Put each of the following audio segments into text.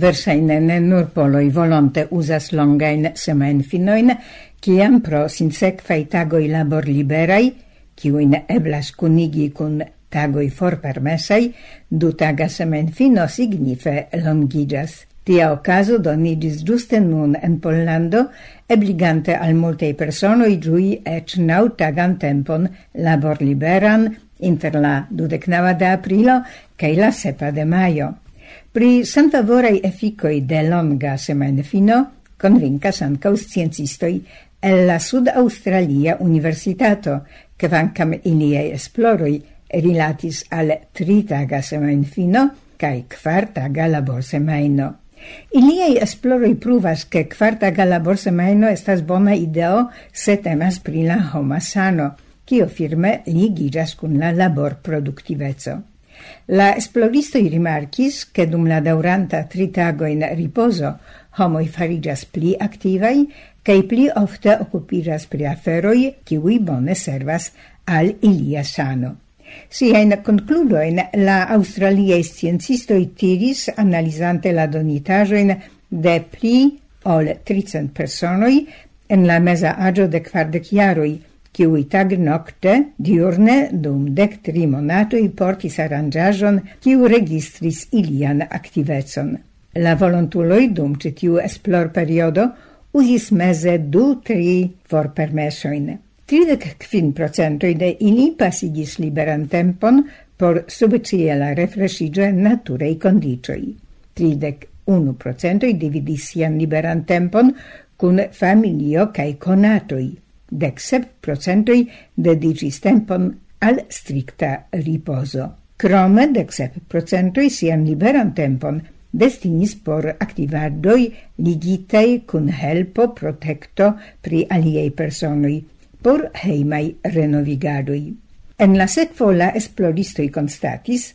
Versaine ne nur poloi volonte uzas longajn semajnfinoin, ciam pro sinsecfai tagoi labor liberai, ciuin eblas kunigi kun for permesai, du taga fino signife longigas. Tia ocaso donigis giuste nun en Pollando, ebligante al multei personoi giui ec nau tagan tempon labor liberan inter la 29 de aprilo cae la 7 de maio. Pri senfavorei efficoi de longa semaine fino convincas ancau sciencistoi el la Sud-Australia Universitato, che vancam iliei esploroi rilatis al tritaga semaine fino cae quartaga labor semaino. Iliei esploroi pruvas, che quartaga labor semaino estas bona ideo se temas pri la homa sano, cio firme ligiras kun la labor productivezzo. La esploristoj rimarkis, che dum la daŭranta in riposo homo homoj farigas pli aktivaj kaj pli ofte occupiras pri aferoj, kiuj bone servas al ilia sano. Si è in concludo in la aŭstraliaj sciencistoj tiris analizante la donitaĵojn de pli ol tricent personoi en la mesa agio de quardec iaroi – kiui tag nocte, diurne, dum dec tri monatoi portis aranjajon kiu registris ilian aktivecon. La volontuloi dum citiu esplor periodo usis meze du tri vorpermesojn. Tridec quin procentoi de ili pasigis liberan tempon por subciela refresigio en naturei condicioi. Tridec unu procentoi dividis sian liberan tempon cun familio cae conatoi dec sep procentoi dedicis tempon al stricta riposo. Crome dec sep procentoi sian liberan tempon destinis por activadoi ligitei cun helpo protecto pri aliei personoi, por heimai renovigadoi. En la sekvo la esploristoi constatis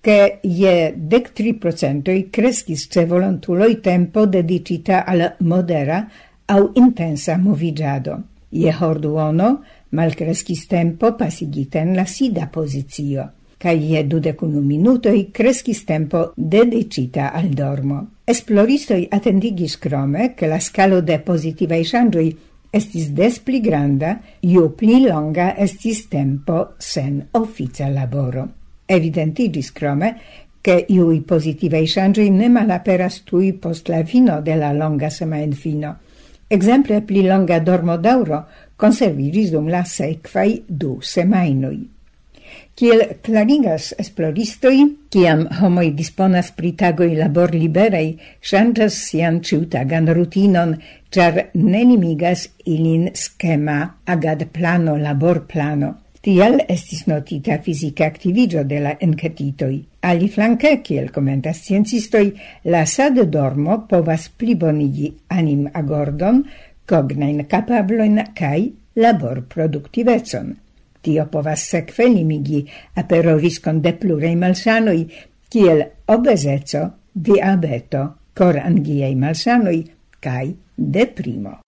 che je dec tri procentoi crescis ce volontuloi tempo dedicita al modera au intensa movigiado. Je horduono malcrescis tempo pasigita en la sida pozizio, kaj je dudecunu minutoi crescis tempo dedicita al dormo. Esploristoi attendigis crome che la scalo de pozitivaj ŝanĝoj estis des pli granda, ju pli longa estis tempo sen officia laboro. Evidentigis crome, che iui positivei shangei ne malaperas tui post la fino de la longa semain fino, Exemple pli longa dormo dauro conserviris dum la sequai du semainoi. Kiel klarigas esploristoi, kiam homoi disponas pri tagoi labor liberei, ŝanĝas sian ciutagan rutinon, ĉar ne schema ilin plano labor plano. Tiel estis notita fisica activigio de la encetitoi. Ali flanque, kiel comentas sciencistoi, la sad dormo povas plibonigi anim agordon, cognain capabloin kai labor productivecon. Tio povas sekve limigi apero riskon de plurei malsanoi, kiel obezeco, diabeto, cor angiei malsanoi, kai deprimo.